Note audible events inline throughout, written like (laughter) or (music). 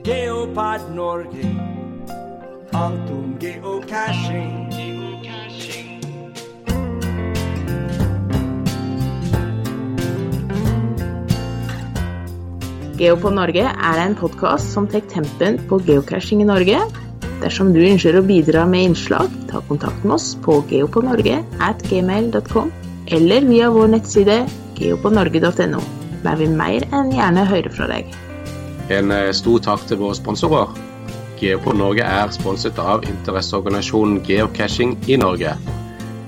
Geopod Norge. Alt om geocaching. Geopod Norge er en podkast som tar tempen på geocaching i Norge. Dersom du ønsker å bidra med innslag, ta kontakt med oss på geopodnorge at gmail.com eller via vår nettside geopodnorge.no. Der vil mer enn gjerne høre fra deg. En eh, stor takk til våre sponsorer. Geopod Norge er sponset av interesseorganisasjonen Geocaching i Norge.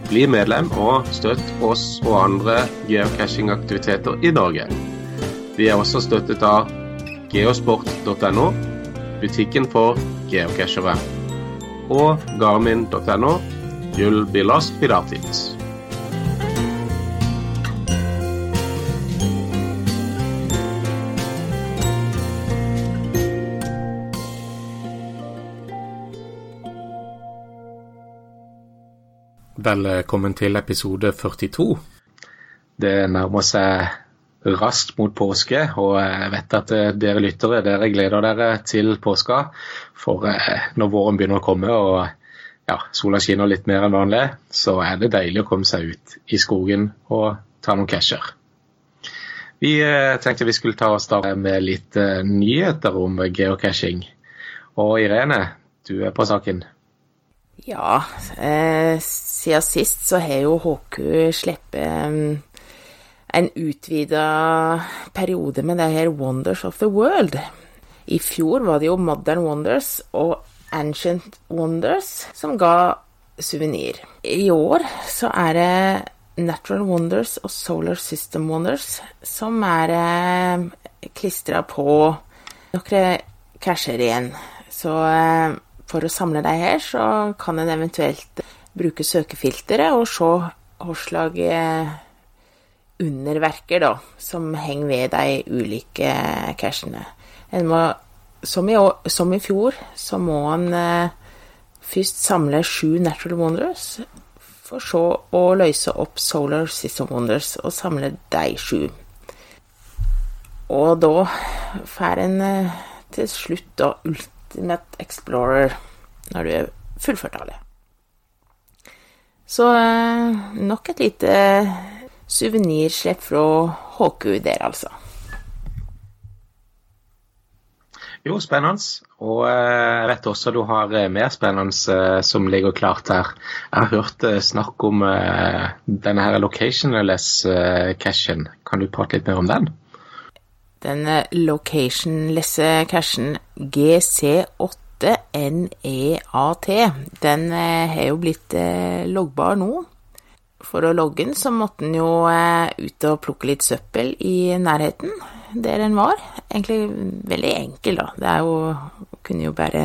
Bli medlem og støtt oss og andre geocachingaktiviteter i Norge. Vi er også støttet av geosport.no, butikken for geocachere, og garmin.no, Jull Bilas Pilatis. Velkommen til episode 42. Det nærmer seg raskt mot påske, og jeg vet at eh, dere lyttere dere gleder dere til påska. For eh, når våren begynner å komme og ja, sola skinner litt mer enn vanlig, så er det deilig å komme seg ut i skogen og ta noen casher. Vi eh, tenkte vi skulle ta og starte med litt nyheter om geocaching. Og Irene, du er på saken. Ja, eh, siden sist så har jo HQ sluppet um, en utvida periode med det her Wonders of the World. I fjor var det jo Modern Wonders og Ancient Wonders som ga suvenir. I år så er det Natural Wonders og Solar System Wonders som er eh, klistra på noen casher igjen. Så eh, for å samle de her, så kan en eventuelt bruke søkefilteret og se hva slags underverker da, som henger ved de ulike cashene. Som i, som i fjor, så må en eh, først samle sju Natural Wonders, for så å løse opp Solar System Wonders og samle de sju. Og da får en eh, til slutt da Ultimate Explorer når du er fullført av det. Så eh, nok et lite suvenirslipp fra HQ der, altså. Jo, spennende. Og eh, jeg vet også du har eh, mer spennende som ligger klart her. Jeg har hørt snakk om denne her locationless-cashen. Kan du prate litt mer om den? Den locationless-cashen GC8 NEAT. Den har jo blitt loggbar nå. For å logge den så måtte en jo ut og plukke litt søppel i nærheten der den var. Egentlig veldig enkel, da. Det er jo Kunne jo bare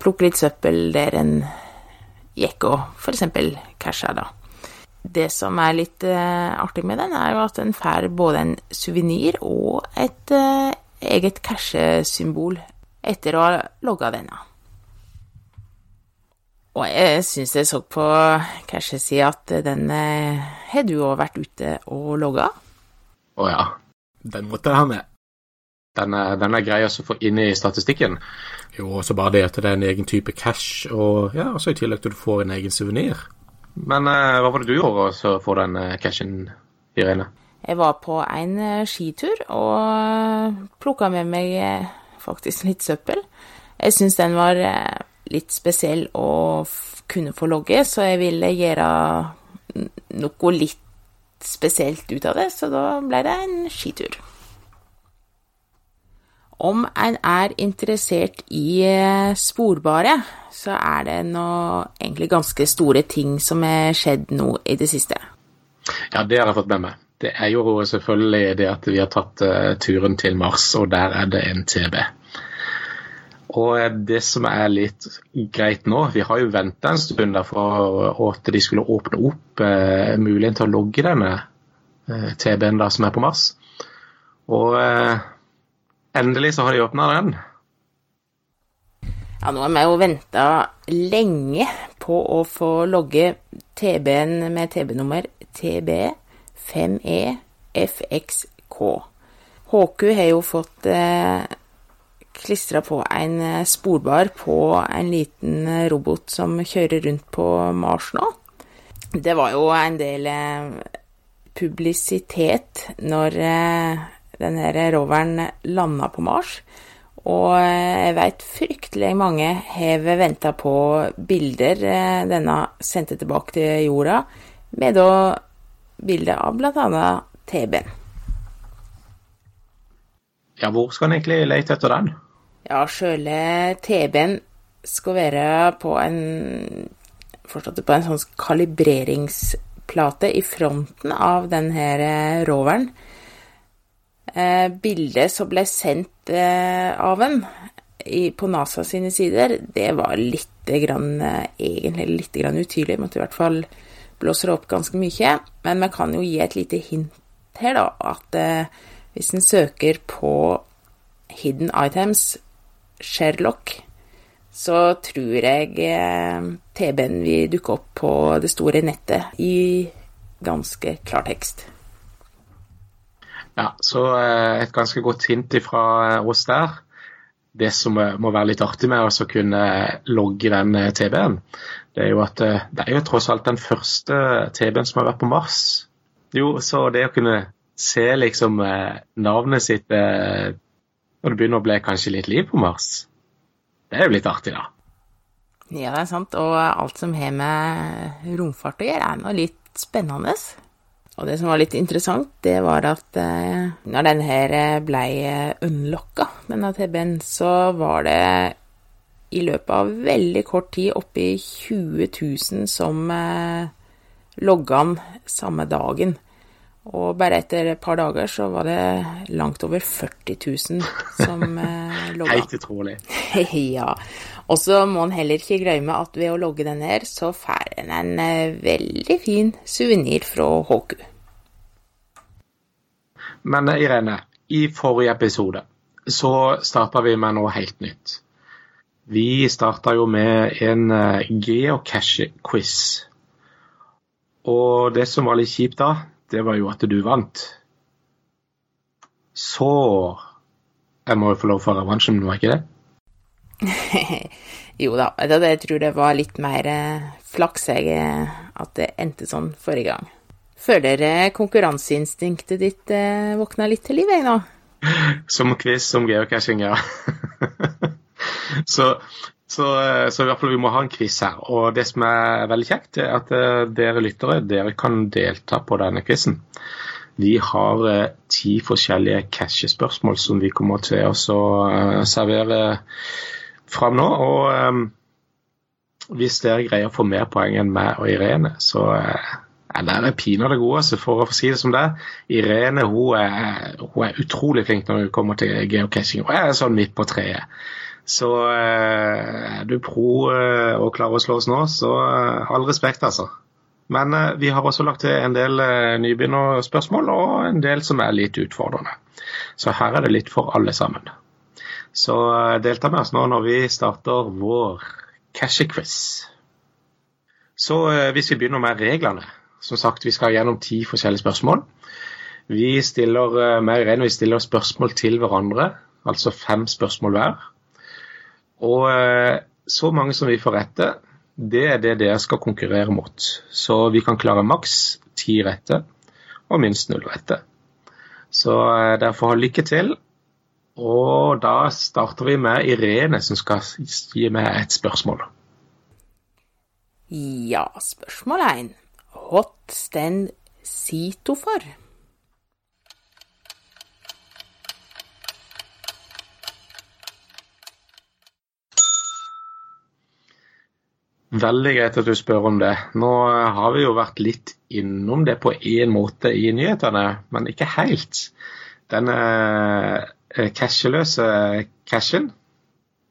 plukke litt søppel der en gikk og f.eks. casha, da. Det som er litt artig med den, er jo at den får både en suvenir og et eget cashesymbol etter å ha logga denne. Og jeg syns jeg så på cashesida at den har du òg vært ute og logga? Å ja, den måtte jeg ha med. Den er, den er grei å få inn i statistikken. Jo, og så bare det at det er en egen type cash, og ja, også i tillegg til at du får en egen suvenir. Men eh, hva var det du gjorde for å få den eh, cashen, Irene? Jeg var på en eh, skitur og plukka med meg faktisk litt søppel. Jeg syns den var litt spesiell å kunne få logge, så jeg ville gjøre noe litt spesielt ut av det, så da ble det en skitur. Om en er interessert i sporbare, så er det nå egentlig ganske store ting som er skjedd nå i det siste. Ja, det har jeg fått med meg. Det er jo selvfølgelig det at vi har tatt uh, turen til Mars, og der er det en TB. Og det som er litt greit nå, vi har jo venta en stund der for at de skulle åpne opp eh, muligheten til å logge denne eh, TB-en da som er på Mars. Og endelig så har de åpna den. Ja, nå har vi jo venta lenge på å få logge TB-en med TB-nummer TB 5E FXK. HQ har jo fått eh, klistra på en eh, sporbar på en liten eh, robot som kjører rundt på Mars nå. Det var jo en del publisitet når denne roveren landa på Mars. Og jeg veit fryktelig mange har venta på bilder denne sendte tilbake til jorda, med da bilde av bl.a. TB-en. Ja, hvor skal en egentlig lete etter den? Ja, sjøle TB-en skal være på en forstått på en sånn kalibreringsplate i fronten av denne eh, roveren. Eh, bildet som ble sendt eh, av den i, på NASA sine sider, det var litt grann, eh, egentlig litt grann utydelig. Måtte i hvert fall blåse det opp ganske mye. Men vi kan jo gi et lite hint her, da. At eh, hvis en søker på Hidden Items Sherlock, så tror jeg eh, TB-en vil dukke opp på det store nettet i ganske klar tekst. Ja, så eh, et ganske godt hint fra eh, oss der. Det som må være litt artig med å kunne logge den TB-en, det er jo at det er jo tross alt den første TB-en som har vært på Mars. Jo, så det å kunne se liksom eh, navnet sitt eh, når det begynner å bli kanskje litt liv på Mars. Det er jo litt artig, da. Ja, det er sant. Og alt som har med romfart å gjøre, er nå litt spennende. Og det som var litt interessant, det var at eh, når denne her ble unlocka, denne TB-en, så var det i løpet av veldig kort tid oppi 20 000 som eh, logga den samme dagen. Og bare etter et par dager så var det langt over 40 000 som eh, (laughs) logga. Helt utrolig. (laughs) ja. Og så må en heller ikke glemme at ved å logge den her, så får en en eh, veldig fin suvenir fra HQ. Men Irene, i forrige episode så starta vi med noe helt nytt. Vi starta jo med en uh, geocache-quiz. Og det som var litt kjipt da, det var jo at du vant. Så Jeg må jo få lov for revansjen, var ikke det? jo da, jeg tror det var litt mer eh, flaks jeg, eh, at det endte sånn forrige gang. Føler konkurranseinstinktet ditt eh, våkna litt til liv, jeg nå? (laughs) Som quiz som geocaching, ja. (laughs) (laughs) så så, eh, så, i hvert fall vi må ha en quiz her. Og det som er veldig kjekt, er at uh, dere lyttere dere kan delta på denne quizen. Vi har uh, ti forskjellige cashespørsmål som vi kommer til å servere fram nå. Og hvis dere greier å få mer poeng enn meg og Irene, så ja, der er pinadø gode, altså, for å si det som det. Irene hun er, hun er utrolig flink når hun kommer til geocaching. Jeg er sånn midt på treet. Så eh, er du pro eh, og klarer å slå oss nå, så eh, all respekt, altså. Men vi har også lagt til en del nybegynnerspørsmål og en del som er litt utfordrende. Så her er det litt for alle sammen. Så delta med oss nå når vi starter vår cashequiz. Så hvis vi begynner med reglene Som sagt, vi skal gjennom ti forskjellige spørsmål. Vi stiller, mer enn vi stiller spørsmål til hverandre, altså fem spørsmål hver. Og eh, så mange som vi får rette, det er det dere skal konkurrere mot. Så vi kan klare maks ti rette og minst null rette. Så eh, derfor lykke til. Og da starter vi med Irene, som skal gi meg et spørsmål. Ja, spørsmål én. Hot stand Sito for? Veldig greit at du spør om det. Nå har vi jo vært litt innom det på én måte i nyhetene, men ikke helt. Den eh, casheløse cashen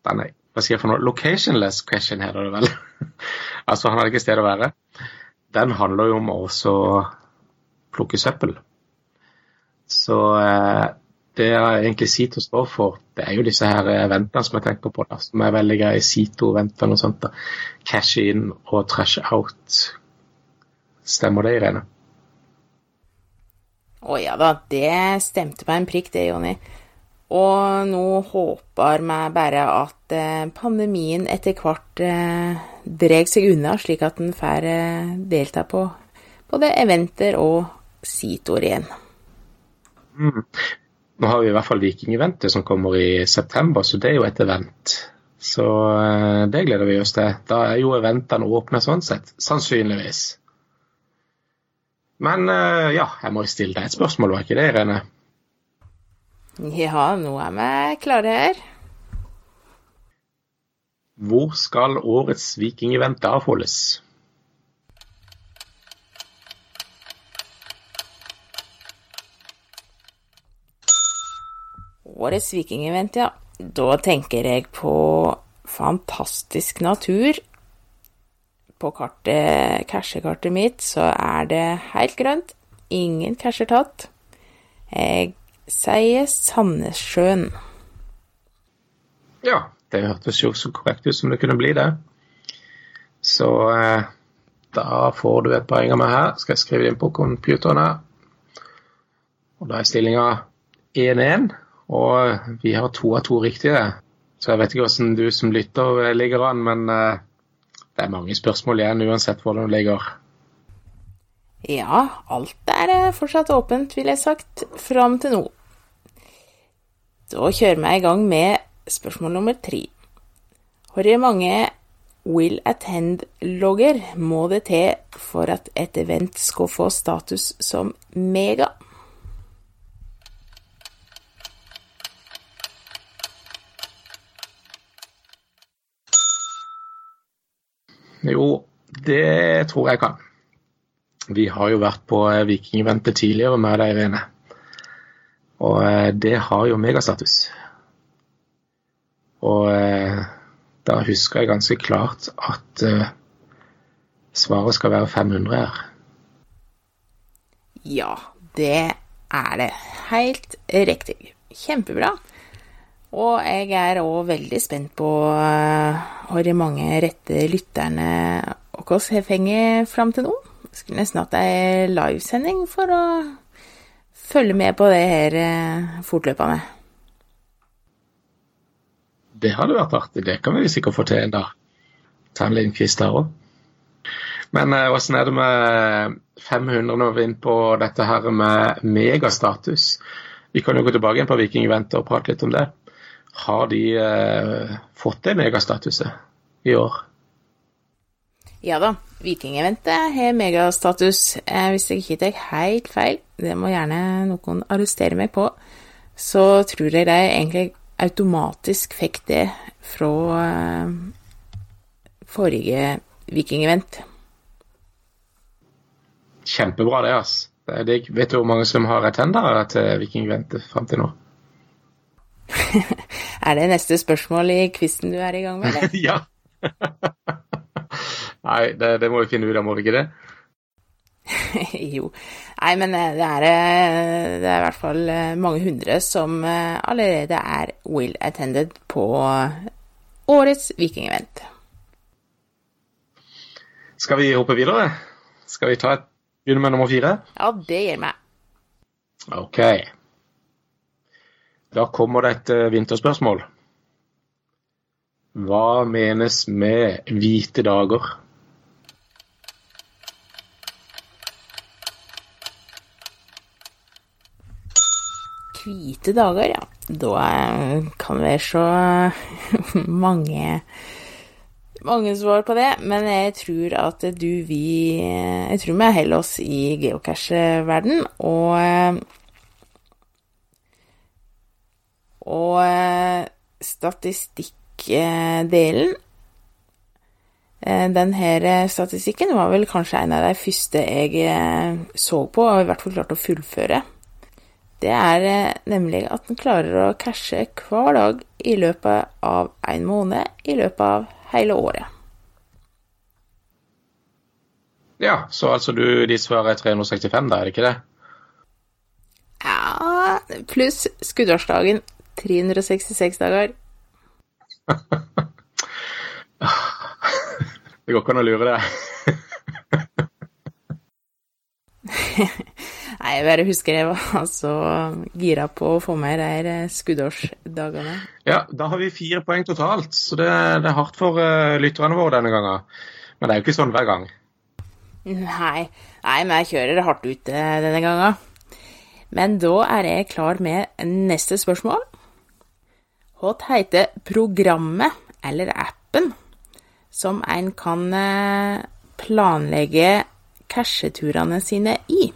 denne, Hva sier jeg for noe? Locationless cashen heter det vel. (laughs) altså, han hadde ikke sted å være. Den handler jo om å også plukke søppel. Så eh, det jeg egentlig Sito står for, det er jo disse her eventene som jeg tenker på, da, som er veldig greie. Sito-eventene og sånt. da. Cash in og trash out. Stemmer det, Irene? Å ja da, det stemte på en prikk det, Jonny. Og nå håper vi bare at eh, pandemien etter hvert eh, drar seg unna, slik at en får eh, delta på både eventer og sitoer igjen. Mm. Nå har vi i hvert fall Viking-eventet som kommer i september, så det er jo et event. Så det gleder vi oss til. Da er jo eventene åpne sånn sett, sannsynligvis. Men ja, jeg må jo stille deg et spørsmål, var ikke det, Irene? Ja, nå er vi klare her. Hvor skal årets vikingevent avholdes? Årets vikingevent, ja. Da tenker jeg på fantastisk natur. På kartet, cashekartet mitt så er det helt grønt. Ingen casher tatt. Jeg sier Sandnessjøen. Ja, det hørtes jo så korrekt ut som det kunne bli, det. Så eh, da får du et poeng av meg her. Skal jeg skrive det inn på computeren her. Og da er stillinga 1-1, og vi har to av to riktige. Så jeg vet ikke hvordan du som lytter ligger an, men eh, det er mange spørsmål igjen uansett hvordan du ligger. Ja, alt er eh, fortsatt åpent, vil jeg sagt, fram til nå. Da kjører vi i gang med spørsmål nummer tre. Hvor mange will attend-logger må det til for at et event skal få status som mega? Jo, det tror jeg kan. Vi har jo vært på Vikingeventet tidligere med deg, Irene. Og eh, det har jo megastatus. Og eh, da husker jeg ganske klart at svaret skal være 500 her. Ja, det er det. Helt riktig. Kjempebra. Og jeg er òg veldig spent på uh, de mange rette lytterne våre har fengt fram til nå. Skulle nesten hatt ei livesending for å følge med på det her eh, fortløpende. Det hadde vært artig. Det kan vi sikkert få til en dag. Ta en liten quiz der òg. Men eh, åssen er det med 500 når vi er inne på dette her med megastatus? Vi kan jo gå tilbake igjen på Viking Event og prate litt om det. Har de eh, fått det megastatuset i år? Ja da, Vikingeventet har megastatus. Eh, hvis jeg ikke tar helt feil, det må gjerne noen arrestere meg på, så tror jeg de egentlig automatisk fikk det fra eh, forrige vikingevent. Kjempebra, det, ass. Det vet du hvor mange som har retendere til vikingventet fram til nå? (laughs) er det neste spørsmål i quizen du er i gang med? (laughs) ja. Nei, det, det, må vi finne ut av, må vi ikke det? (laughs) jo. Nei, men eh, det er, eh, det er, i hvert fall eh, mange hundre som allerede er will attended på årets vikingevent. Skal vi hoppe videre? Skal vi ta et, begynne med nummer fire? Ja, det gir meg. OK. Da kommer det et vinterspørsmål. Hva menes med hvite dager? hvite dager, ja. Da kan det være så (laughs) mange mange svar på det, men jeg tror at du vi Jeg tror vi holder oss i geocache-verden, og Og statistikkdelen den her statistikken var vel kanskje en av de første jeg så på, og i hvert fall klarte å fullføre det er eh, nemlig at en klarer å cashe hver dag i løpet av en måned i løpet av hele året. Ja, så altså du, de svarer 365 da, er det ikke det? Ja, pluss skuddårsdagen 366 dager. (laughs) det går ikke an å lure det. (laughs) Nei, jeg bare husker jeg var så gira på å få med de skuddårsdagene. Ja, da har vi fire poeng totalt, så det, det er hardt for uh, lytterne våre denne gangen. Men det er jo ikke sånn hver gang. Nei, nei men jeg kjører hardt ut denne gangen. Men da er jeg klar med neste spørsmål. Hva heter programmet eller appen som en kan eh, planlegge casheturene sine i?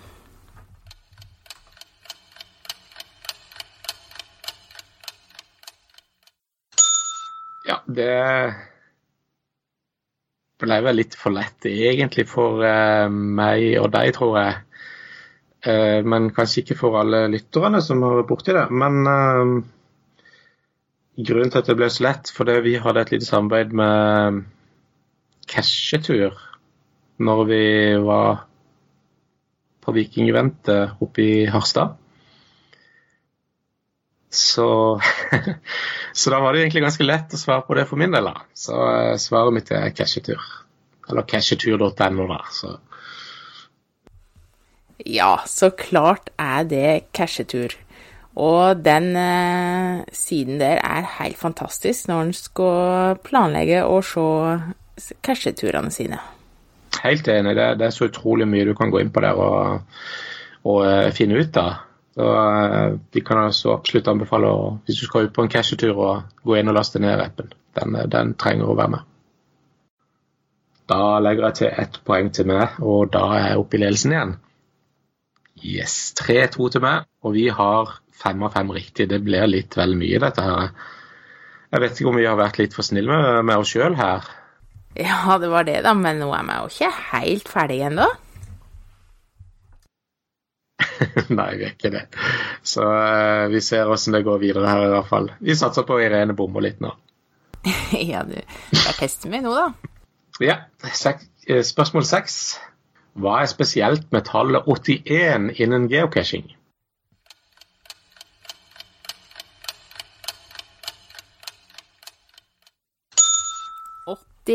Ja, det ble vel litt for lett egentlig for uh, meg og deg, tror jeg. Uh, men kanskje ikke for alle lytterne som har vært borti det. Men grunnen til at det ble så lett, fordi vi hadde et lite samarbeid med Cashetur når vi var på Vikingeventet oppe i Harstad. Så, (laughs) så, da var det egentlig ganske lett å svare på det for min del. da. Så uh, svaret mitt er cashetur. Eller cashetur.no, da. Så. Ja, så klart er det cashetur. Og den eh, siden der er helt fantastisk når en skal planlegge og se casheturene sine. Helt enig. Det, det, er så utrolig mye du kan gå inn på der og, og uh, finne ut av. Så uh, Vi kan altså absolutt anbefale å, hvis du skal ut på en cashetur, å gå inn og laste ned appen. Den, den, trenger å være med. Da legger jeg til ett poeng til meg, og da er jeg oppe i ledelsen igjen. Yes, 3-2 til meg, og vi har fem av fem riktig. Det blir litt vel mye, dette her. Jeg vet ikke om vi har vært litt for snille med, med oss sjøl her. Ja, det var det, da, men nå er vi jo ikke helt ferdige ennå. (laughs) Nei, vi er ikke det. Så uh, vi ser åssen det går videre her, i hvert fall. Vi satser på Irene bommer litt nå. (laughs) ja, du er testen min nå, da. Ja. Eh, spørsmål seks. Hva er spesielt med tallet 81 innen geocaching?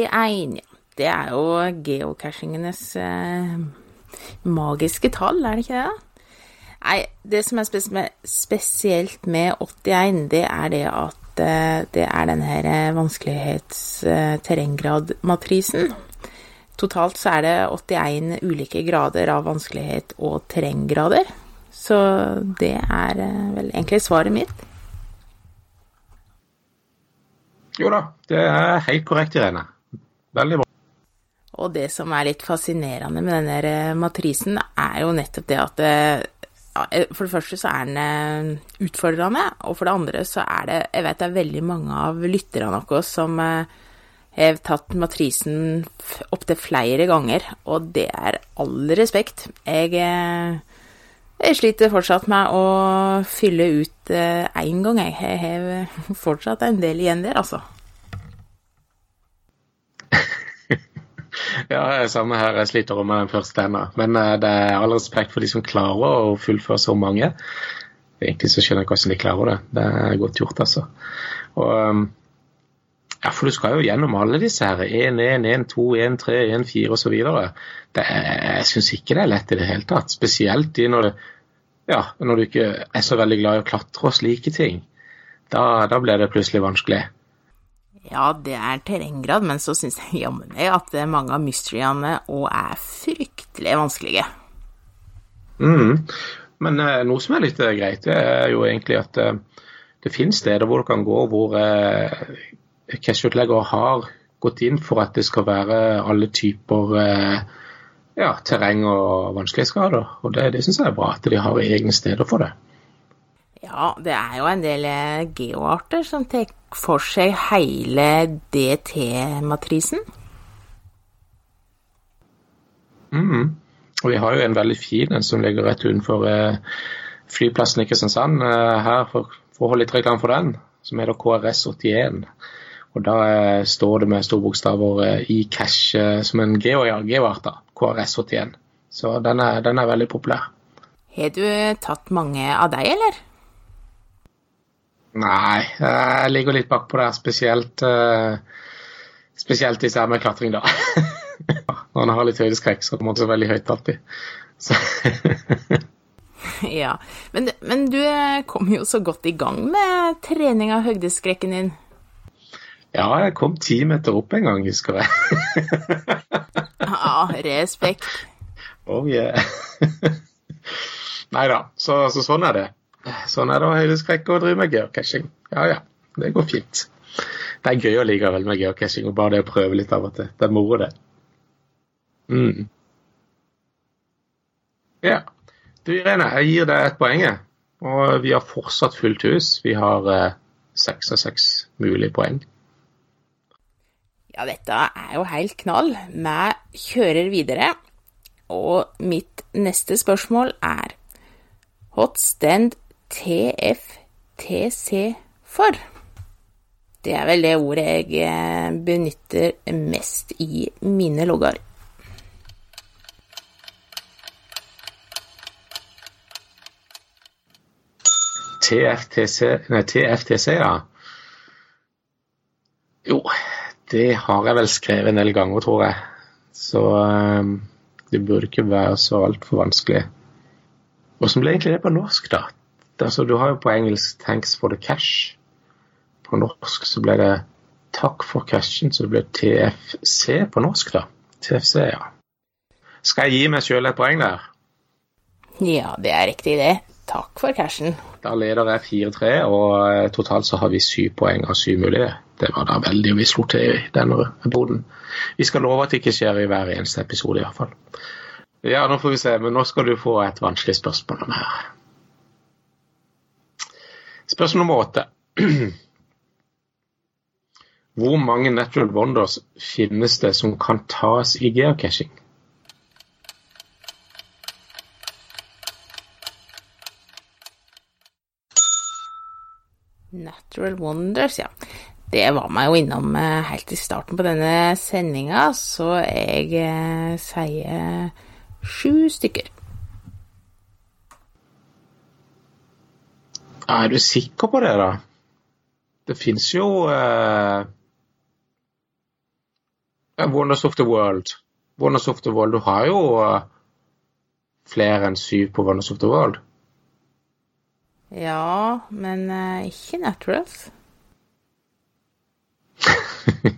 Ja. Det er jo geocachingenes eh, magiske tall, er det ikke det? Nei, det som er spesielt med 81, det er det at eh, det er denne her vanskelighets-terrenggrad-matrisen. Totalt så er det 81 ulike grader av vanskelighet og terrenggrader. Så det er eh, vel egentlig svaret mitt. Jo da, det er helt korrekt, Irene. Veldig bra. Og det som er litt fascinerende med denne matrisen, er jo nettopp det at det, for det første så er den eh, utfordrende, og for det andre så er det Jeg vet det er veldig mange av lytterne våre som eh, har tatt matrisen opptil flere ganger, og det er all respekt. Jeg, jeg sliter fortsatt med å fylle ut én gang, jeg. Jeg har fortsatt en del igjen der, altså. Ja, samme her. Jeg sliter med den første ennå. Men uh, det er all respekt for de som klarer å fullføre så mange. Egentlig så skjønner jeg ikke hvordan de klarer det. Det er godt gjort, altså. Og, um, ja, for du skal jo gjennom alle disse her. 1-1, 1-2, 1-3, 1-4 osv. Jeg syns ikke det er lett i det hele tatt. Spesielt når, det, ja, når du ikke er så veldig glad i å klatre og slike ting. Da, da blir det plutselig vanskelig. Ja, det er terrenggrad, men så syns jeg jammen meg at mange av mysteryene òg er fryktelig vanskelige. Mm. Men eh, noe som er litt eh, greit, det er jo egentlig at eh, det finnes steder hvor du kan gå hvor eh, cashutleggere har gått inn for at det skal være alle typer eh, ja, terreng og vanskelighetsgrader. Og det, det syns jeg er bra, at de har egne steder for det. Ja, det er jo en del eh, geoarter som for seg hele DT-matrisen. Mm. Og vi har jo en veldig fin en som ligger rett utenfor eh, flyplassen i Kristiansand eh, her, for, for å holde litt reklame for den, som heter KRS81. Og da eh, står det med store bokstaver i cash som en geoart, geo KRS81. Så den er, den er veldig populær. Har du tatt mange av deg, eller? Nei, jeg ligger litt bakpå der, spesielt uh, Spesielt disse her med klatring, da. (laughs) Når en har litt høydeskrekk, så må en så veldig høyt alltid. Så. (laughs) Ja, men, men du eh, kom jo så godt i gang med trening av høydeskrekken din. Ja, jeg kom ti meter opp en gang, husker jeg. Ja, (laughs) respekt. Oh yeah. Nei da, så, så, sånn er det. Sånn er det å høydeskrekk og drive med geocaching. Ja ja, det går fint. Det er gøy å likevel med geocaching, og bare det å prøve litt av og til. Det er moro, det. Mm. Ja. Du Irene, jeg gir deg et poeng. Og vi har fortsatt fullt hus. Vi har eh, seks av seks mulige poeng. Ja, dette er jo helt knall. Vi kjører videre. Og mitt neste spørsmål er Hot stand TFTC for? Det er vel det ordet jeg eh, benytter mest i mine logger. TFTC, nei, TFTC, ja. Jo, det har jeg vel skrevet en del ganger, tror jeg. Så um, det burde ikke være så altfor vanskelig. Hvordan ble egentlig det på norsk, da? Altså, du har jo på engelsk 'thanks for the cash'. På norsk så ble det 'takk for cashen', så det ble TFC på norsk, da. TFC, ja. Skal jeg gi meg sjøl et poeng der? Ja, det er riktig, det. Takk for cashen. Da leder jeg 4-3, og eh, totalt så har vi syv poeng av syv mulige. Det var da veldig vi slo til i denne boden. Vi skal love at det ikke skjer i hver eneste episode, iallfall. Ja, nå får vi se, men nå skal du få et vanskelig spørsmål om her. Spørsmål nummer åtte. (clears throat) Hvor mange natural wonders finnes det som kan tas i geocaching? Natural Wonders, ja. Det var meg jo innom eh, helt i starten på denne sendinga, så jeg eh, sier sju stykker. Er du sikker på det, da? Det fins jo uh, Wonders of the World. Wonders of the World, Du har jo uh, flere enn syv på Wonders of the World. Ja, men uh, ikke Naturals. (laughs)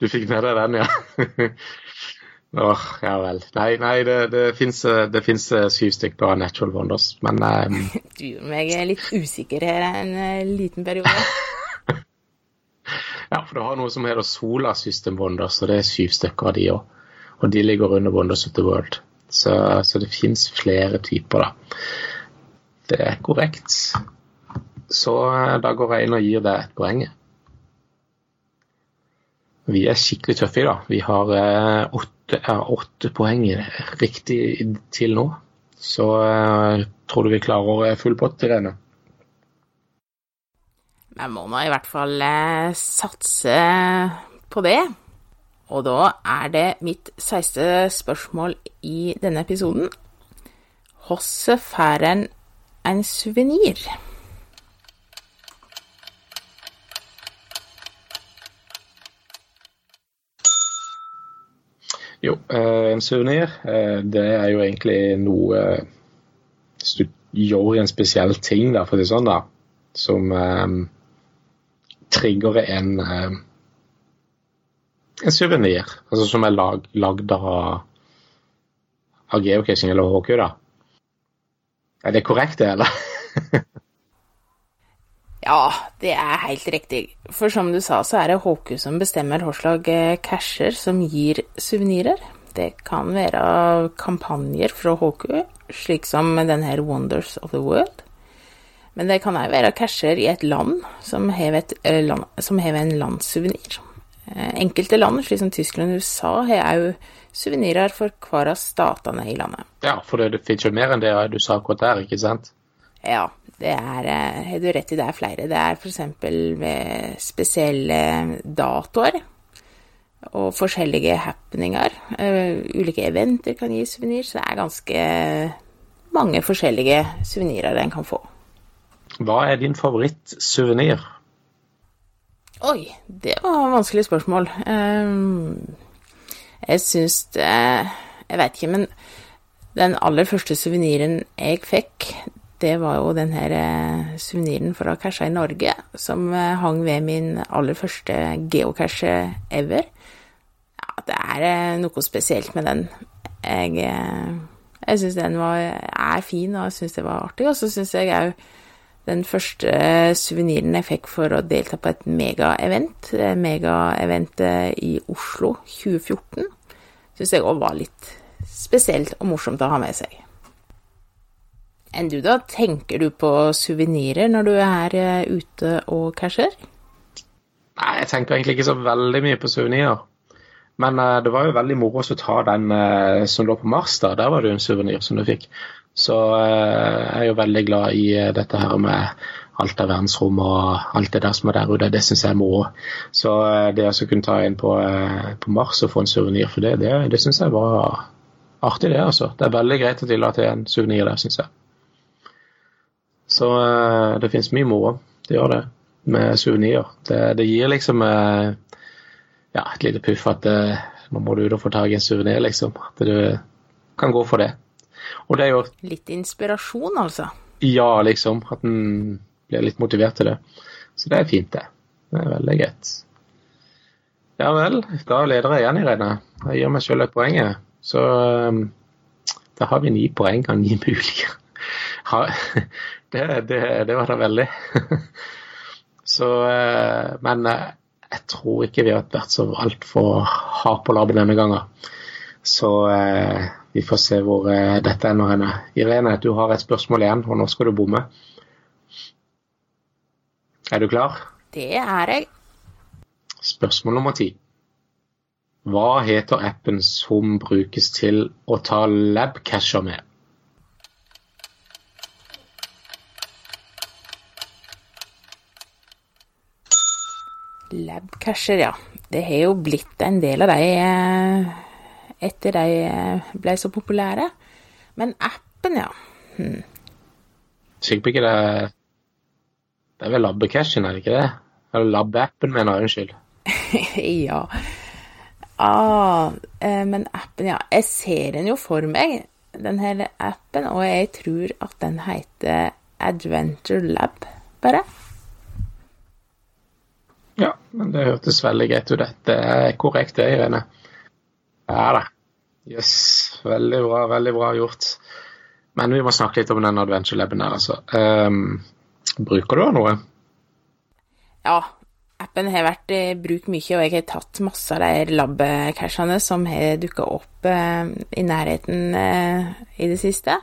du fikk med deg den, ja. (laughs) Åh, oh, ja vel. Nei, nei det, det fins syv stykker av Natural Wonders, men um... (laughs) Du gjorde meg litt usikker her en uh, liten periode. (laughs) ja, for du har noe som heter Sola System Wonders, og det er syv stykker av de òg. Og de ligger under Wonders of the World. Så, så det fins flere typer, da. Det er korrekt. Så uh, da går jeg inn og gir deg et poeng. Vi er skikkelig tøffe i dag. Vi har uh, åtte, åtte poeng riktig til nå. Så uh, tror du vi klarer full pott, Irene? Vi må nå i hvert fall uh, satse på det. Og da er det mitt siste spørsmål i denne episoden. Hvordan får en en suvenir? Jo, eh, en suvenir eh, det er jo egentlig noe Hvis du gjør en spesiell ting, da, for å si sånn, da, som um, trigger en um, en suvenir, altså som er lag, lagd av, av geocaching eller HK, da. Er det korrekt, det, eller? (laughs) Ja, det er helt riktig. For som du sa, så er det Håku som bestemmer slags eh, casher som gir suvenirer. Det kan være kampanjer fra Håku, slik som den her Wonders of the World. Men det kan òg være casher i et land som har, en landssuvenir. Eh, enkelte land, slik som Tyskland og USA, har òg suvenirer for hver av statene i landet. Ja, for det, det finnes jo mer enn det du sa akkurat der, ikke sant? Ja, det er eh, Har du rett i, det er flere. Det er f.eks. ved spesielle datoer og forskjellige happeninger. Uh, ulike eventer kan gi suvenir, så det er ganske mange forskjellige suvenirer en kan få. Hva er din favorittsuvenir? Oi, det var et vanskelig spørsmål. Um, jeg syns det Jeg vet ikke, men Den aller første suveniren jeg fikk, det var jo den her eh, suveniren fra Casha i Norge, som eh, hang ved min aller første geocache ever. Ja, det er eh, noe spesielt med den. Jeg, jeg syns den var, er fin, og jeg syns det var artig. Og så syns jeg òg den første suveniren jeg fikk for å delta på et megaevent, megaeventet i Oslo 2014, syns jeg òg var litt spesielt og morsomt å ha med seg. Enn du, da? Tenker du på suvenirer når du er eh, ute og casher? Nei, jeg tenker egentlig ikke så veldig mye på suvenirer. Men uh, det var jo veldig moro å ta den uh, som lå på Mars. da, Der var det jo en suvenir som du fikk. Så uh, jeg er jo veldig glad i dette her med alt av verdensrom og alt det der som er der ute. Det syns jeg er moro. Så det å kunne ta inn på, på, Mars og få en suvenir for det, det, det syns jeg var artig, det. altså. Det er veldig greit å tillate en suvenir der, syns jeg. Så uh, det finnes mye moro. Det gjør det. Med suvenirer. Det, det, gir liksom uh, ja, et lite puff at uh, nå må du ut og få tak i en suvenir, liksom. At du kan gå for det. Og det er jo Litt inspirasjon, altså? Ja, liksom. At en blir litt motivert til det. Så det er fint, det. Det er veldig greit. Ja vel, da leder jeg igjen, Irene. Jeg gir meg sjøl et poeng. Så um, da har vi ni poeng av ni mulige. (laughs) det, det, det var det veldig. (laughs) så, eh, men eh, jeg tror ikke vi har vært så altfor harde på labben denne gangen. Så eh, vi får se hvor dette ender henne. Irene, du har et spørsmål igjen, og nå skal du bomme. Er du klar? Det er jeg. Spørsmål nummer ti. Hva heter appen som brukes til å ta labcasher med? Labcasher, ja. Det har jo blitt en del av de eh, etter de eh, ble så populære. Men appen, ja. Hmm. Sikker på ikke det Det er vel Labbecashen, er det ikke det? Eller Lab-appen, mener jeg. Unnskyld. (laughs) ja. Ah, eh, men appen, ja. Jeg ser den jo for meg, den her appen, og jeg tror at den heter Adventure Lab, bare. Ja, men det hørtes veldig greit ut. Det er korrekt det, Irene. Ja da. Yes, veldig bra, veldig bra gjort. Men vi må snakke litt om den adventure laben her, altså. Um, bruker du den noe? Ja, appen har vært i bruk mye, og jeg har tatt masse av de lab-cashene som har dukka opp uh, i nærheten uh, i det siste.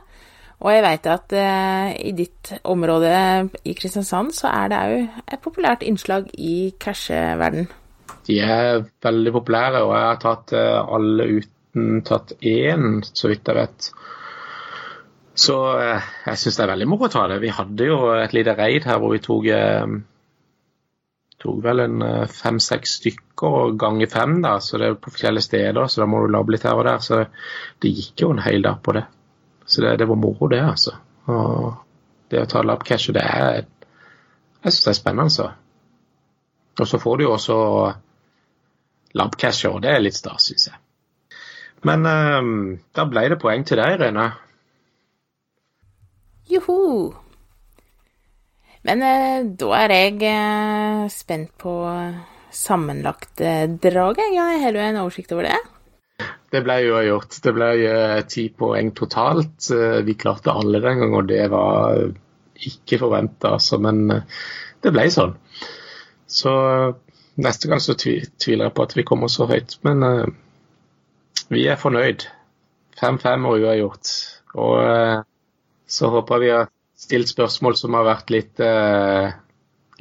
Og jeg veit at eh, i ditt område i Kristiansand så er det òg et populært innslag i casheverden. De er veldig populære, og jeg har tatt uh, alle uten tatt én, så vidt jeg vet. Så eh, jeg syns det er veldig moro å ta det. Vi hadde jo et lite raid her hvor vi tok tok vel en fem-seks stykker ganger fem, da, så det er på forskjellige steder, så da må du labbe litt her og der. Så det gikk jo en hel dag på det. Så det, det, var moro, det, altså. Og det å ta labcash, det er Jeg syns det er spennende, så. Og så får du jo også labcash, og det er litt stas, syns jeg. Men um, da ble det poeng til deg, Rene. Joho. Men eh, da er jeg eh, spent på sammenlagtdraget. Ja, har du en oversikt over det? Det ble jo gjort. Det ble eh, ti poeng totalt. Eh, vi klarte alle den gangen, og det var ikke forventa, altså. Men eh, det ble sånn. Så neste gang så tviler jeg på at vi kommer så høyt. Men vi er fornøyd. 5-5 og uavgjort. Og så håper vi har stilt spørsmål som har vært litt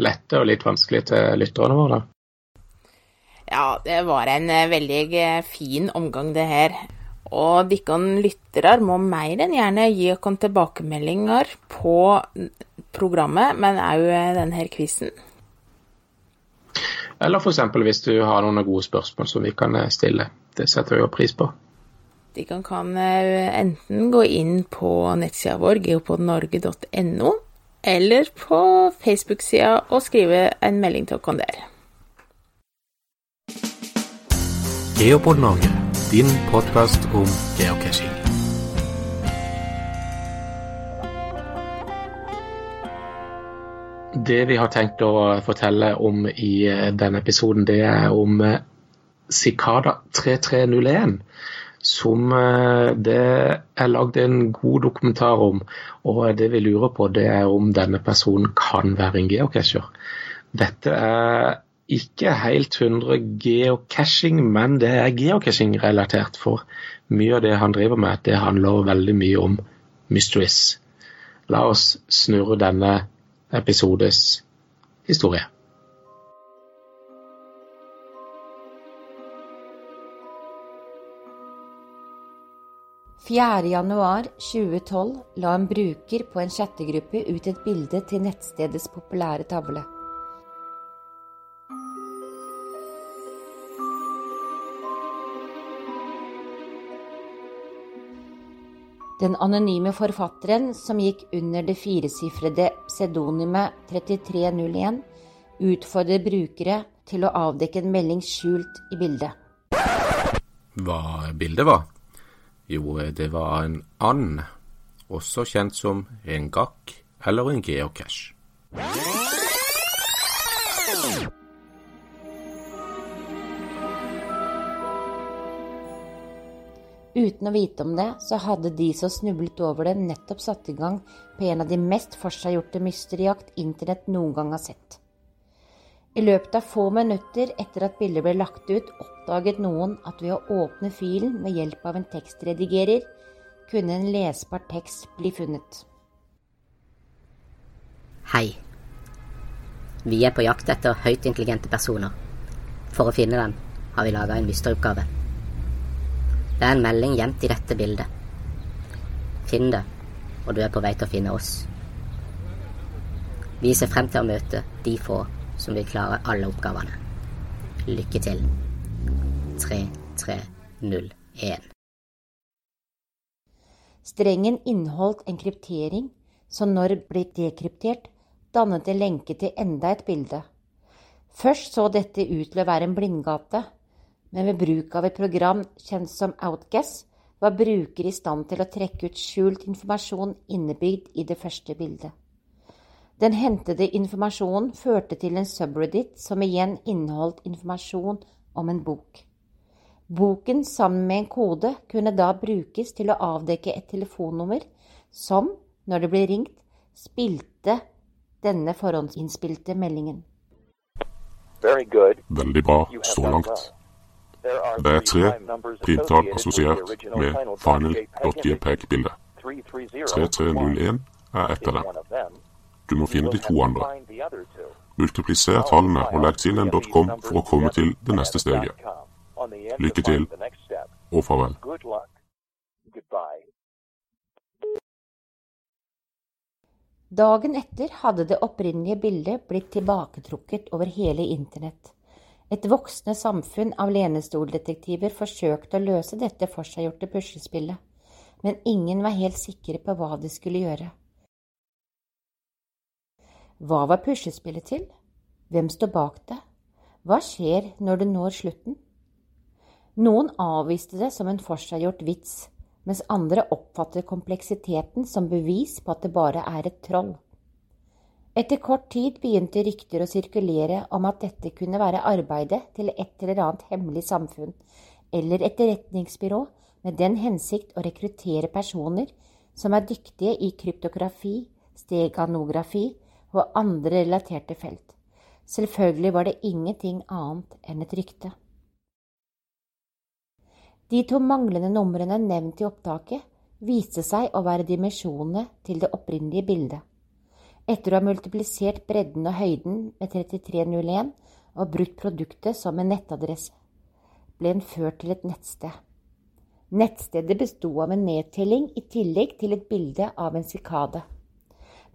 lette og litt vanskelige til lytterne våre. Ja, det var en eh, veldig eh, fin omgang, det her. Og dere lyttere må mer enn gjerne gi oss tilbakemeldinger på programmet, men òg eh, denne quizen. Eller f.eks. hvis du har noen gode spørsmål som vi kan stille. Det setter vi jo pris på. De kan, kan enten gå inn på nettsida vår, geopodnorge.no, eller på Facebook-sida og skrive en melding til oss der. Geopod Norge, din podkast om geocaching. Det vi har tenkt å fortelle om i eh, denne episoden, det er om eh, Sikada 3301. Som eh, det er lagd en god dokumentar om. Og det vi lurer på, det er om denne personen kan være en geocacher. Dette er ikke helt 100 geocaching, men det er geocaching-relatert. For mye av det han driver med, det handler veldig mye om mysteries. La oss snurre denne episodes historie. Januar 2012 la en bruker på en chattegruppe ut et bilde til nettstedets populære tavle. Den anonyme forfatteren, som gikk under det firesifrede pseudonymet 3301, utfordrer brukere til å avdekke en melding skjult i bildet. Hva bildet var? Jo, det var en and, også kjent som en gakk eller en geocache. Uten å vite om det, så hadde de som snublet over det, nettopp satt i gang på en av de mest forseggjorte mysterijakt internett noen gang har sett. I løpet av få minutter etter at bildet ble lagt ut, oppdaget noen at ved å åpne filen med hjelp av en tekstredigerer, kunne en lesbar tekst bli funnet. Hei. Vi er på jakt etter høyt intelligente personer. For å finne dem har vi laga en mysterioppgave. Det er en melding gjemt i dette bildet. Finn det, og du er på vei til å finne oss. Vi ser frem til å møte de få som vil klare alle oppgavene. Lykke til. 3301. Strengen inneholdt en kryptering som når ble dekryptert, dannet en lenke til enda et bilde. Først så dette ut til å være en blindgate, men ved bruk av et program kjent som Outguess var bruker i stand til å trekke ut skjult informasjon innebygd i det første bildet. Den hentede informasjonen førte til en subreddit som igjen inneholdt informasjon om en bok. Boken sammen med en kode kunne da brukes til å avdekke et telefonnummer som, når det ble ringt, spilte denne forhåndsinnspilte meldingen. Veldig bra så langt. Det er tre primtall assosiert med final.jpeg-bildet. 3301 er ett av dem. Du må finne de to andre. Multipliser tallene og legg til en .com for å komme til det neste steget. Lykke til, og farvel. Dagen etter hadde det opprinnelige bildet blitt tilbaketrukket over hele internett. Et voksende samfunn av lenestoldetektiver forsøkte å løse dette forseggjorte puslespillet, men ingen var helt sikre på hva de skulle gjøre. Hva var puslespillet til? Hvem står bak det? Hva skjer når det når slutten? Noen avviste det som en forseggjort vits, mens andre oppfattet kompleksiteten som bevis på at det bare er et troll. Etter kort tid begynte rykter å sirkulere om at dette kunne være arbeidet til et eller annet hemmelig samfunn eller etterretningsbyrå med den hensikt å rekruttere personer som er dyktige i kryptografi, steganografi og andre relaterte felt. Selvfølgelig var det ingenting annet enn et rykte. De to manglende numrene nevnt i opptaket viste seg å være dimensjonene til det opprinnelige bildet. Etter å ha multiplisert bredden og høyden med 3301 og brukt produktet som en nettadresse, ble den ført til et nettsted. Nettstedet besto av en nedtelling i tillegg til et bilde av en sikade.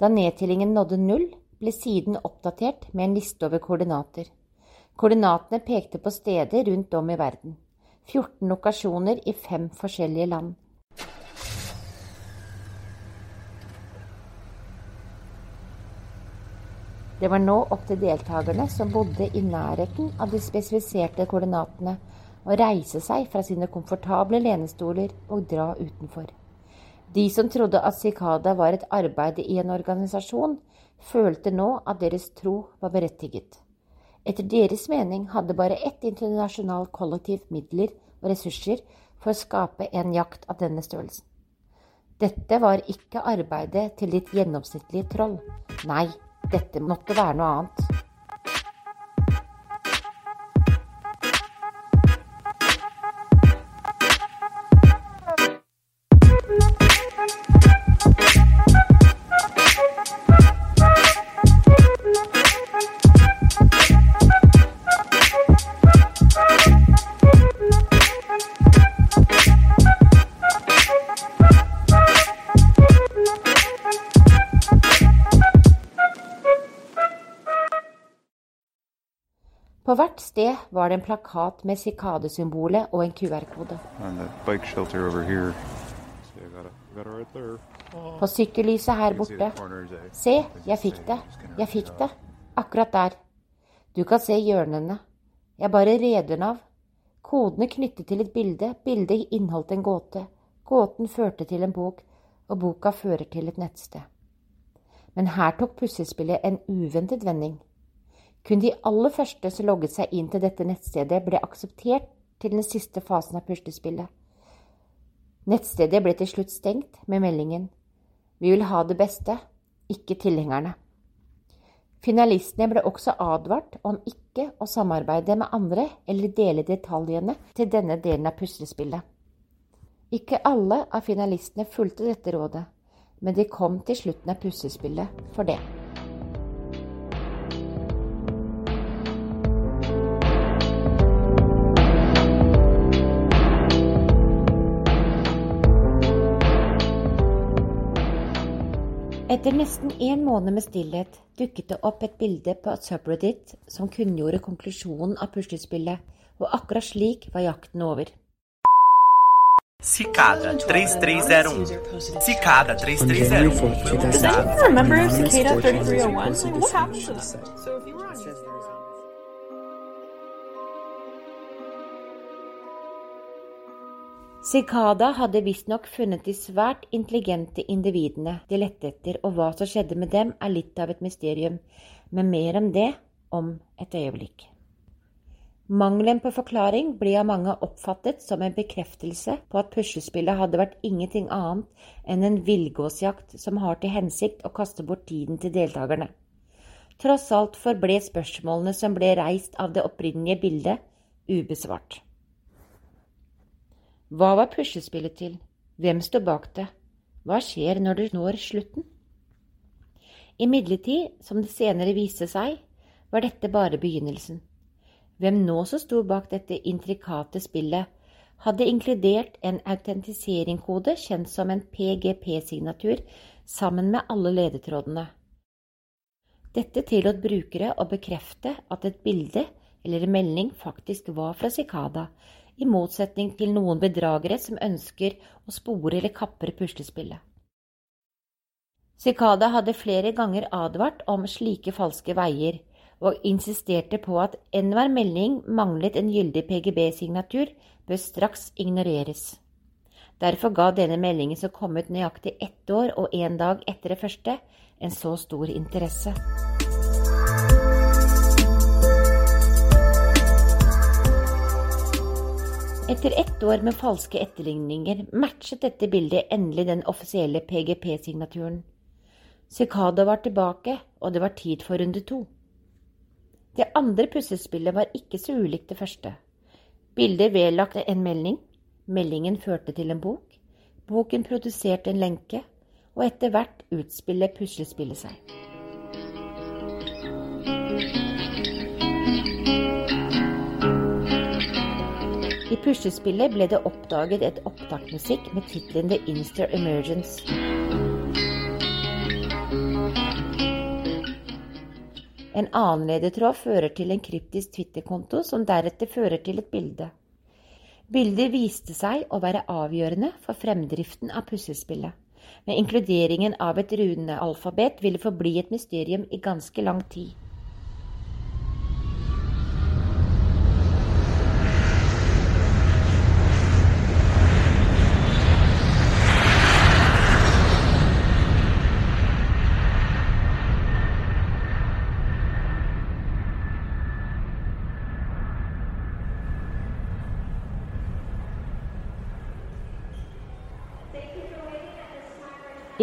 Da nedtellingen nådde null, ble siden oppdatert med en liste over koordinater. Koordinatene pekte på steder rundt om i verden. 14 lokasjoner i fem forskjellige land. Det var nå opp til deltakerne som bodde i nærheten av de spesifiserte koordinatene, å reise seg fra sine komfortable lenestoler og dra utenfor. De som trodde at Cicada var et arbeid i en organisasjon, følte nå at deres tro var berettiget. Etter deres mening hadde bare ett internasjonalt kollektiv midler og ressurser for å skape en jakt av denne størrelsen. Dette var ikke arbeidet til ditt gjennomsnittlige troll. Nei, dette måtte være noe annet. Var det en plakat med sikadesymbolet og en QR-kode. På sykkellyset her borte. Se, jeg fikk det. Jeg fikk det. Akkurat der. Du kan se hjørnene. Jeg bare reder den av. Kodene knyttet til et bilde. Bildet inneholdt en gåte. Gåten førte til en bok, og boka fører til et nettsted. Men her tok puslespillet en uventet vending. Kun de aller første som logget seg inn til dette nettstedet, ble akseptert til den siste fasen av puslespillet. Nettstedet ble til slutt stengt med meldingen Vi vil ha det beste, ikke tilhengerne. Finalistene ble også advart om ikke å samarbeide med andre eller dele detaljene til denne delen av puslespillet. Ikke alle av finalistene fulgte dette rådet, men de kom til slutten av puslespillet for det. Etter nesten en måned med stillhet dukket det opp et bilde på subreddit som kunngjorde konklusjonen av puslespillet, og akkurat slik var jakten over. Cicada 3301. Cicada 3301. Cicada hadde visstnok funnet de svært intelligente individene de lette etter, og hva som skjedde med dem, er litt av et mysterium, men mer om det om et øyeblikk. Mangelen på forklaring ble av mange oppfattet som en bekreftelse på at puslespillet hadde vært ingenting annet enn en villgåsjakt som har til hensikt å kaste bort tiden til deltakerne. Tross alt forble spørsmålene som ble reist av det opprinnelige bildet, ubesvart. Hva var puslespillet til? Hvem står bak det? Hva skjer når du når slutten? Imidlertid, som det senere viste seg, var dette bare begynnelsen. Hvem nå som sto bak dette intrikate spillet, hadde inkludert en autentiseringskode kjent som en PGP-signatur sammen med alle ledetrådene. Dette tillot brukere å bekrefte at et bilde eller en melding faktisk var fra Cicada, i motsetning til noen bedragere som ønsker å spore eller kapre puslespillet. Sikada hadde flere ganger advart om slike falske veier, og insisterte på at enhver melding manglet en gyldig PGB-signatur, bør straks ignoreres. Derfor ga denne meldingen som kom ut nøyaktig ett år og én dag etter det første, en så stor interesse. Etter ett år med falske etterligninger matchet dette bildet endelig den offisielle PGP-signaturen. Cicada var tilbake, og det var tid for runde to. Det andre puslespillet var ikke så ulikt det første. Bildet vedlagt en melding. Meldingen førte til en bok. Boken produserte en lenke, og etter hvert utspiller puslespillet seg. Puslespillet ble det oppdaget et opptaksmusikk med tittelen The Inster Emergence. En annen ledetråd fører til en kryptisk Twitter-konto, som deretter fører til et bilde. Bildet viste seg å være avgjørende for fremdriften av puslespillet. Men inkluderingen av et runealfabet ville forbli et mysterium i ganske lang tid.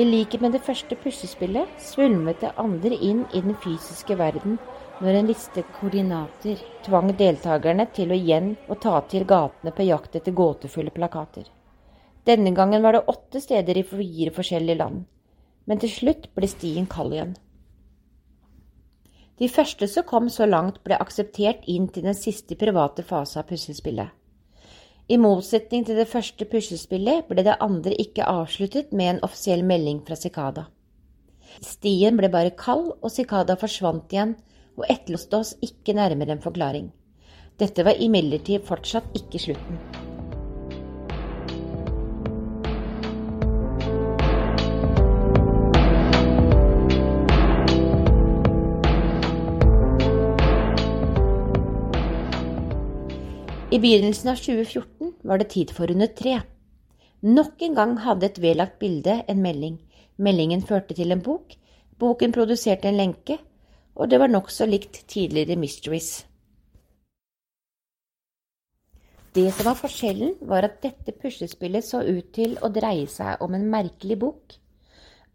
I likhet med det første puslespillet svulmet det andre inn i den fysiske verden når en liste koordinater tvang deltakerne til å igjen å ta til gatene på jakt etter gåtefulle plakater. Denne gangen var det åtte steder i fire forskjellige land, men til slutt ble stien kald igjen. De første som kom så langt, ble akseptert inn til den siste private fase av puslespillet. I motsetning til det første puslespillet ble det andre ikke avsluttet med en offisiell melding fra Sikada. Stien ble bare kald, og Sikada forsvant igjen og etterlot oss ikke nærmere en forklaring. Dette var imidlertid fortsatt ikke slutten. I begynnelsen av 2014 var det tid for runde tre. Nok en gang hadde et vedlagt bilde en melding. Meldingen førte til en bok. Boken produserte en lenke, og det var nokså likt tidligere Mysteries. Det som var forskjellen, var at dette puslespillet så ut til å dreie seg om en merkelig bok.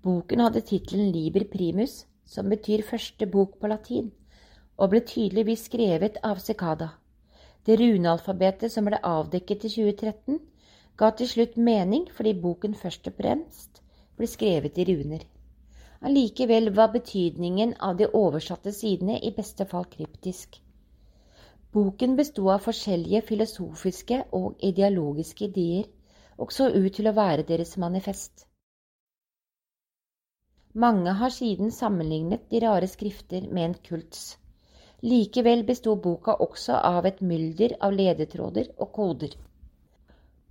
Boken hadde tittelen Liber primus, som betyr første bok på latin, og ble tydeligvis skrevet av Secada. Det runealfabetet som ble avdekket i 2013, ga til slutt mening fordi boken først og fremst ble skrevet i runer. Allikevel var betydningen av de oversatte sidene i beste fall kryptisk. Boken besto av forskjellige filosofiske og ideologiske ideer, og så ut til å være deres manifest. Mange har siden sammenlignet de rare skrifter med en kults. Likevel besto boka også av et mylder av ledetråder og koder.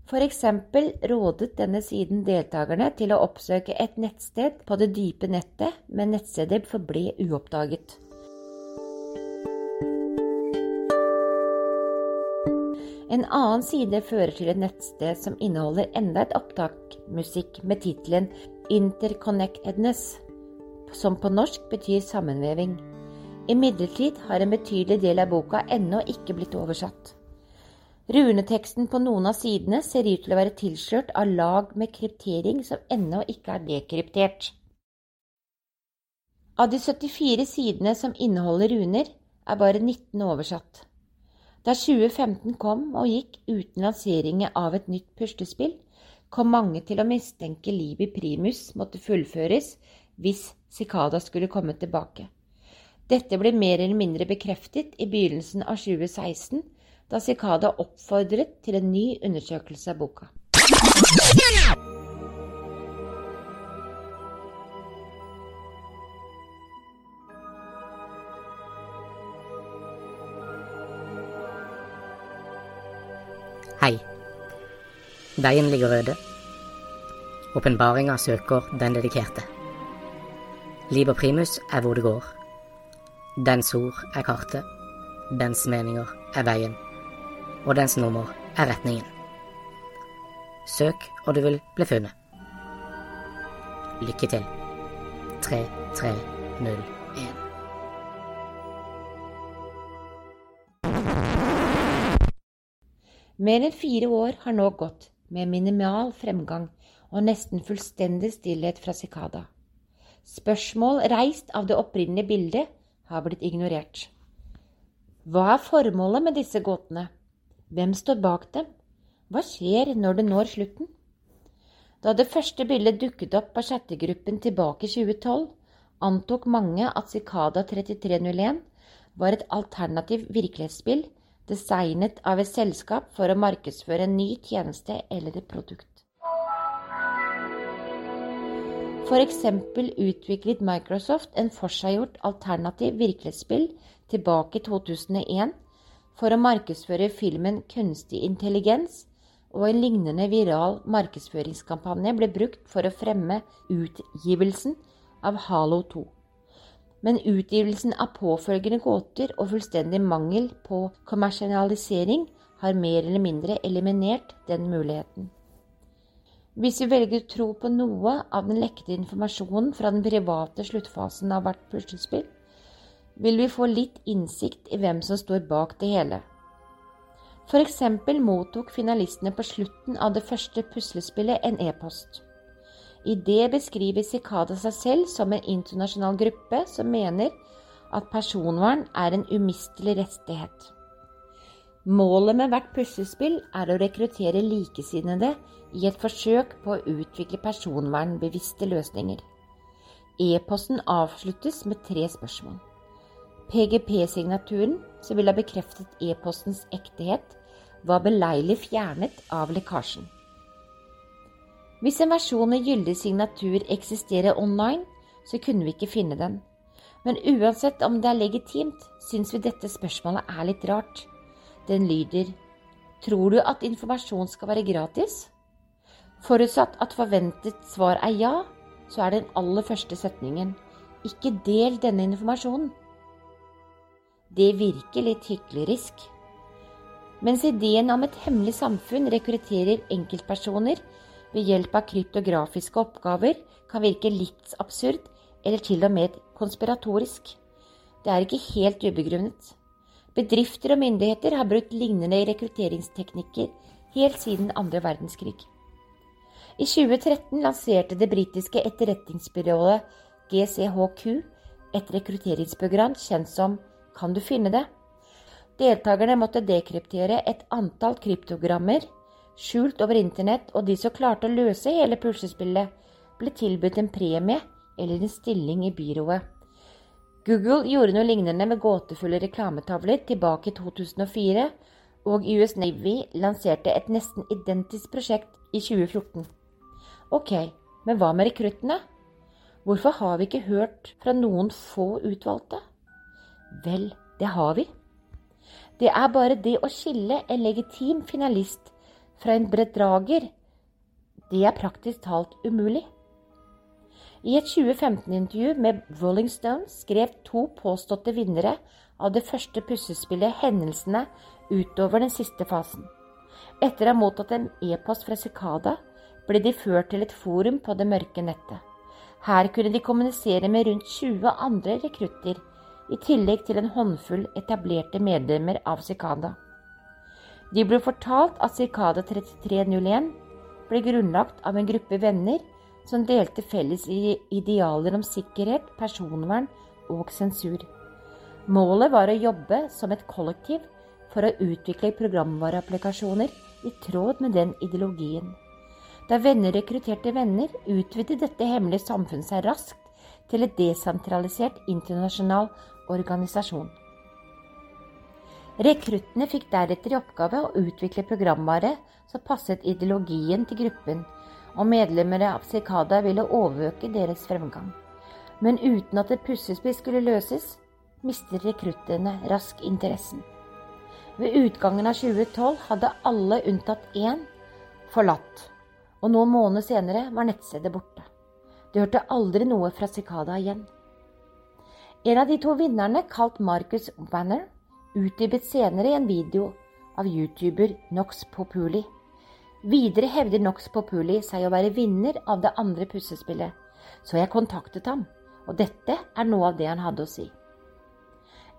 For eksempel rådet denne siden deltakerne til å oppsøke et nettsted på det dype nettet, men nettstedet forble uoppdaget. En annen side fører til et nettsted som inneholder enda et opptak musikk med tittelen Interconnectedness, som på norsk betyr sammenveving. Imidlertid har en betydelig del av boka ennå ikke blitt oversatt. Runeteksten på noen av sidene ser ut til å være tilslørt av lag med kryptering som ennå ikke er dekryptert. Av de 74 sidene som inneholder runer, er bare 19 oversatt. Da 2015 kom og gikk uten lanseringen av et nytt puslespill, kom mange til å mistenke Libi Primus måtte fullføres hvis Sikada skulle komme tilbake. Dette ble mer eller mindre bekreftet i begynnelsen av 2016 da Sikada oppfordret til en ny undersøkelse av boka. Hei. Veien ligger øde. Åpenbaringa søker den dedikerte. Liber primus er hvor det går. Dens ord er kartet. Dens meninger er veien og dens nummer er retningen. Søk, og du vil bli funnet. Lykke til. 3301. Mer enn fire år har nå gått, med minimal fremgang og nesten fullstendig stillhet fra Sikada. Spørsmål reist av det opprinnelige bildet har blitt ignorert. Hva er formålet med disse gåtene? Hvem står bak dem? Hva skjer når det når slutten? Da det første bildet dukket opp på chattegruppen tilbake i 2012, antok mange at Cicada 3301 var et alternativ virkelighetsspill designet av et selskap for å markedsføre en ny tjeneste eller et produkt. Eksempel utviklet Microsoft en forseggjort alternativ virkelighetsspill tilbake i 2001 for å markedsføre filmen Kunstig intelligens, og en lignende viral markedsføringskampanje ble brukt for å fremme utgivelsen av Halo 2. Men utgivelsen av påfølgende gåter og fullstendig mangel på kommersialisering har mer eller mindre eliminert den muligheten. Hvis vi velger å tro på noe av den lekte informasjonen fra den private sluttfasen av hvert puslespill, vil vi få litt innsikt i hvem som står bak det hele. Eksempel mottok finalistene på slutten av det første puslespillet en e-post. I det beskriver Cicada seg selv som en internasjonal gruppe som mener at personvern er en umistelig rettighet. Målet med hvert puslespill er å rekruttere likesinnede i et forsøk på å utvikle personvernbevisste løsninger. E-posten avsluttes med tre spørsmål. PGP-signaturen, som ville ha bekreftet e-postens ektehet, var beleilig fjernet av lekkasjen. Hvis en versjon med gyldig signatur eksisterer online, så kunne vi ikke finne den. Men uansett om det er legitimt, syns vi dette spørsmålet er litt rart. Den lyder Tror du at informasjon skal være gratis? Forutsatt at forventet svar er ja, så er den aller første setningen Ikke del denne informasjonen. Det virker litt hyklerisk. Mens ideen om et hemmelig samfunn rekrutterer enkeltpersoner ved hjelp av kryptografiske oppgaver, kan virke litt absurd eller til og med konspiratorisk. Det er ikke helt ubegrunnet. Bedrifter og myndigheter har brukt lignende rekrutteringsteknikker helt siden andre verdenskrig. I 2013 lanserte det britiske etterretningsbyrået GCHQ et rekrutteringsprogram kjent som Kan du finne det? Deltakerne måtte dekryptere et antall kryptogrammer skjult over internett, og de som klarte å løse hele puslespillet, ble tilbudt en premie eller en stilling i byrået. Google gjorde noe lignende med gåtefulle reklametavler tilbake i 2004, og US Navy lanserte et nesten identisk prosjekt i 2014. Ok, men hva med rekruttene? Hvorfor har vi ikke hørt fra noen få utvalgte? Vel, det har vi. Det er bare det å skille en legitim finalist fra en bedrager. Det er praktisk talt umulig. I et 2015-intervju med Rolling Stone skrev to påståtte vinnere av det første puslespillet hendelsene utover den siste fasen. Etter å ha mottatt en e-post fra Cicada ble de ført til et forum på det mørke nettet. Her kunne de kommunisere med rundt 20 andre rekrutter, i tillegg til en håndfull etablerte medlemmer av Cicada. De ble fortalt at Cicada 3301 ble grunnlagt av en gruppe venner som delte felles idealer om sikkerhet, personvern og sensur. Målet var å jobbe som et kollektiv for å utvikle programvareapplikasjoner i tråd med den ideologien. Da venner rekrutterte venner, utvidet dette hemmelige samfunnet seg raskt til et desentralisert internasjonal organisasjon. Rekruttene fikk deretter i oppgave å utvikle programvare som passet ideologien til gruppen, og medlemmer av Cicada ville overøke deres fremgang. Men uten at et puslespill skulle løses, mistet rekruttene raskt interessen. Ved utgangen av 2012 hadde alle unntatt én forlatt, og noen måneder senere var nettstedet borte. De hørte aldri noe fra Cicada igjen. En av de to vinnerne, kalt Marcus Banner, utdypet senere i en video av youtuber Nox Populi Videre hevder Nox Populi seg å være vinner av det andre puslespillet, så jeg kontaktet ham, og dette er noe av det han hadde å si.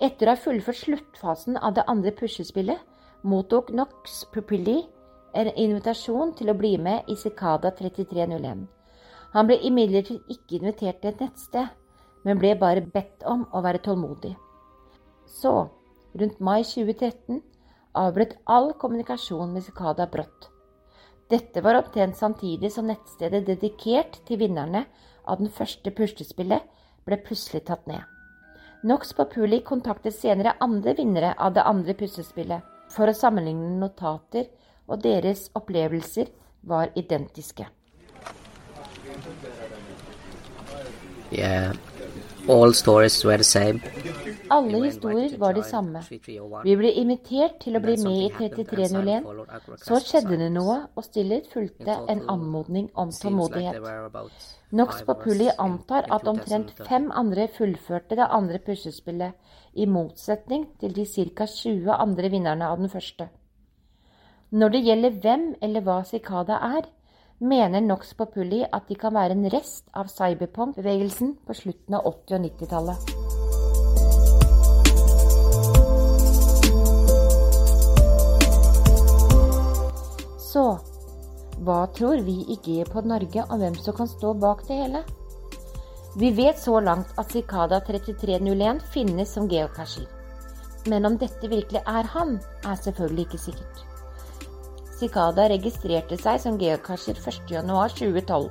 Etter å ha fullført sluttfasen av det andre puslespillet, mottok Nox Populi en invitasjon til å bli med i Cicada 3301. Han ble imidlertid ikke invitert til et nettsted, men ble bare bedt om å være tålmodig. Så, rundt mai 2013, avbrøt all kommunikasjon med Cicada brått. Dette var omtrent samtidig som nettstedet dedikert til vinnerne av den første puslespillet ble plutselig tatt ned. Nox Populi kontaktet senere andre vinnere av det andre puslespillet for å sammenligne notater, og deres opplevelser var identiske. Yeah. All stories were the same. Alle historier var de samme. Vi ble invitert til å bli med i 3301. Så skjedde det noe, og stillhet fulgte en anmodning om tålmodighet. Nox Populi antar at omtrent fem andre fullførte det andre puslespillet, i motsetning til de ca. 20 andre vinnerne av den første. Når det gjelder hvem eller hva Cicada er, mener Nox Populi at de kan være en rest av cyberpunk-bevegelsen på slutten av 80- og 90-tallet. Så hva tror vi i Geopod Norge om hvem som kan stå bak det hele? Vi vet så langt at Cicada 3301 finnes som geocacher. Men om dette virkelig er han, er selvfølgelig ikke sikkert. Cicada registrerte seg som geocacher 1.1.2012,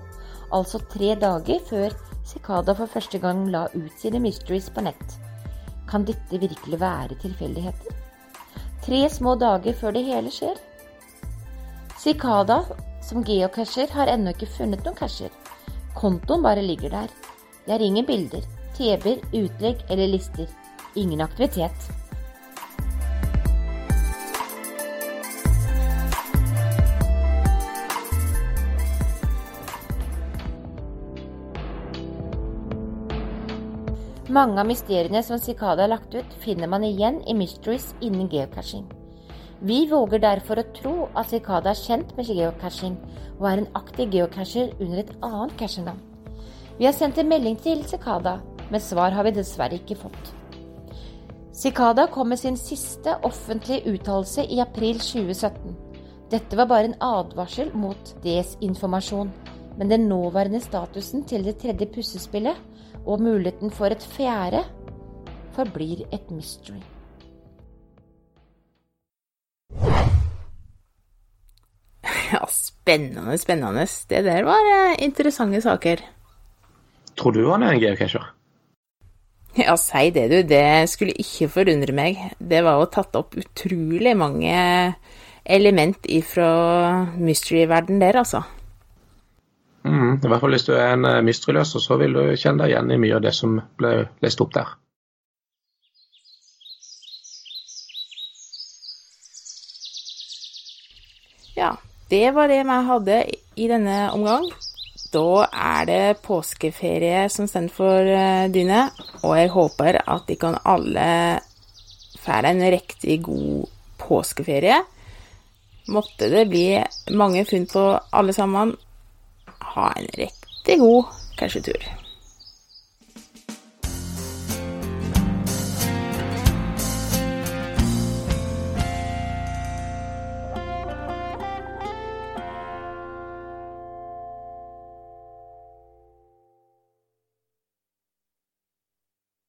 altså tre dager før Cicada for første gang la ut sine mysteries på nett. Kan dette virkelig være tilfeldigheter? Tre små dager før det hele skjer? Cicada som geocacher har ennå ikke funnet noen casher. Kontoen bare ligger der. Det er ingen bilder, TV-er, utlegg eller lister. Ingen aktivitet. Mange av mysteriene som Cicada har lagt ut, finner man igjen i Mysteries innen geocaching. Vi våger derfor å tro at Cicada er kjent med geocaching, og er en aktiv geocacher under et annet cashenavn. Vi har sendt en melding til Cicada, men svar har vi dessverre ikke fått. Cicada kom med sin siste offentlige uttalelse i april 2017. Dette var bare en advarsel mot desinformasjon, men den nåværende statusen til det tredje pussespillet og muligheten for et fjerde forblir et mystery. (laughs) Ja, spennende, spennende. Det der var eh, interessante saker. Tror du han er en geocacher? Ja, si det, du. Det skulle ikke forundre meg. Det var jo tatt opp utrolig mange element ifra mystery-verden der, altså. Mm, I hvert fall hvis du er en mysteryløser, så vil du kjenne deg igjen i mye av det som ble lest opp der. Ja, det var det vi hadde i denne omgang. Da er det påskeferie som står for dyne, og jeg håper at de kan alle få en riktig god påskeferie. Måtte det bli mange funn på alle sammen. Ha en riktig god cashetur.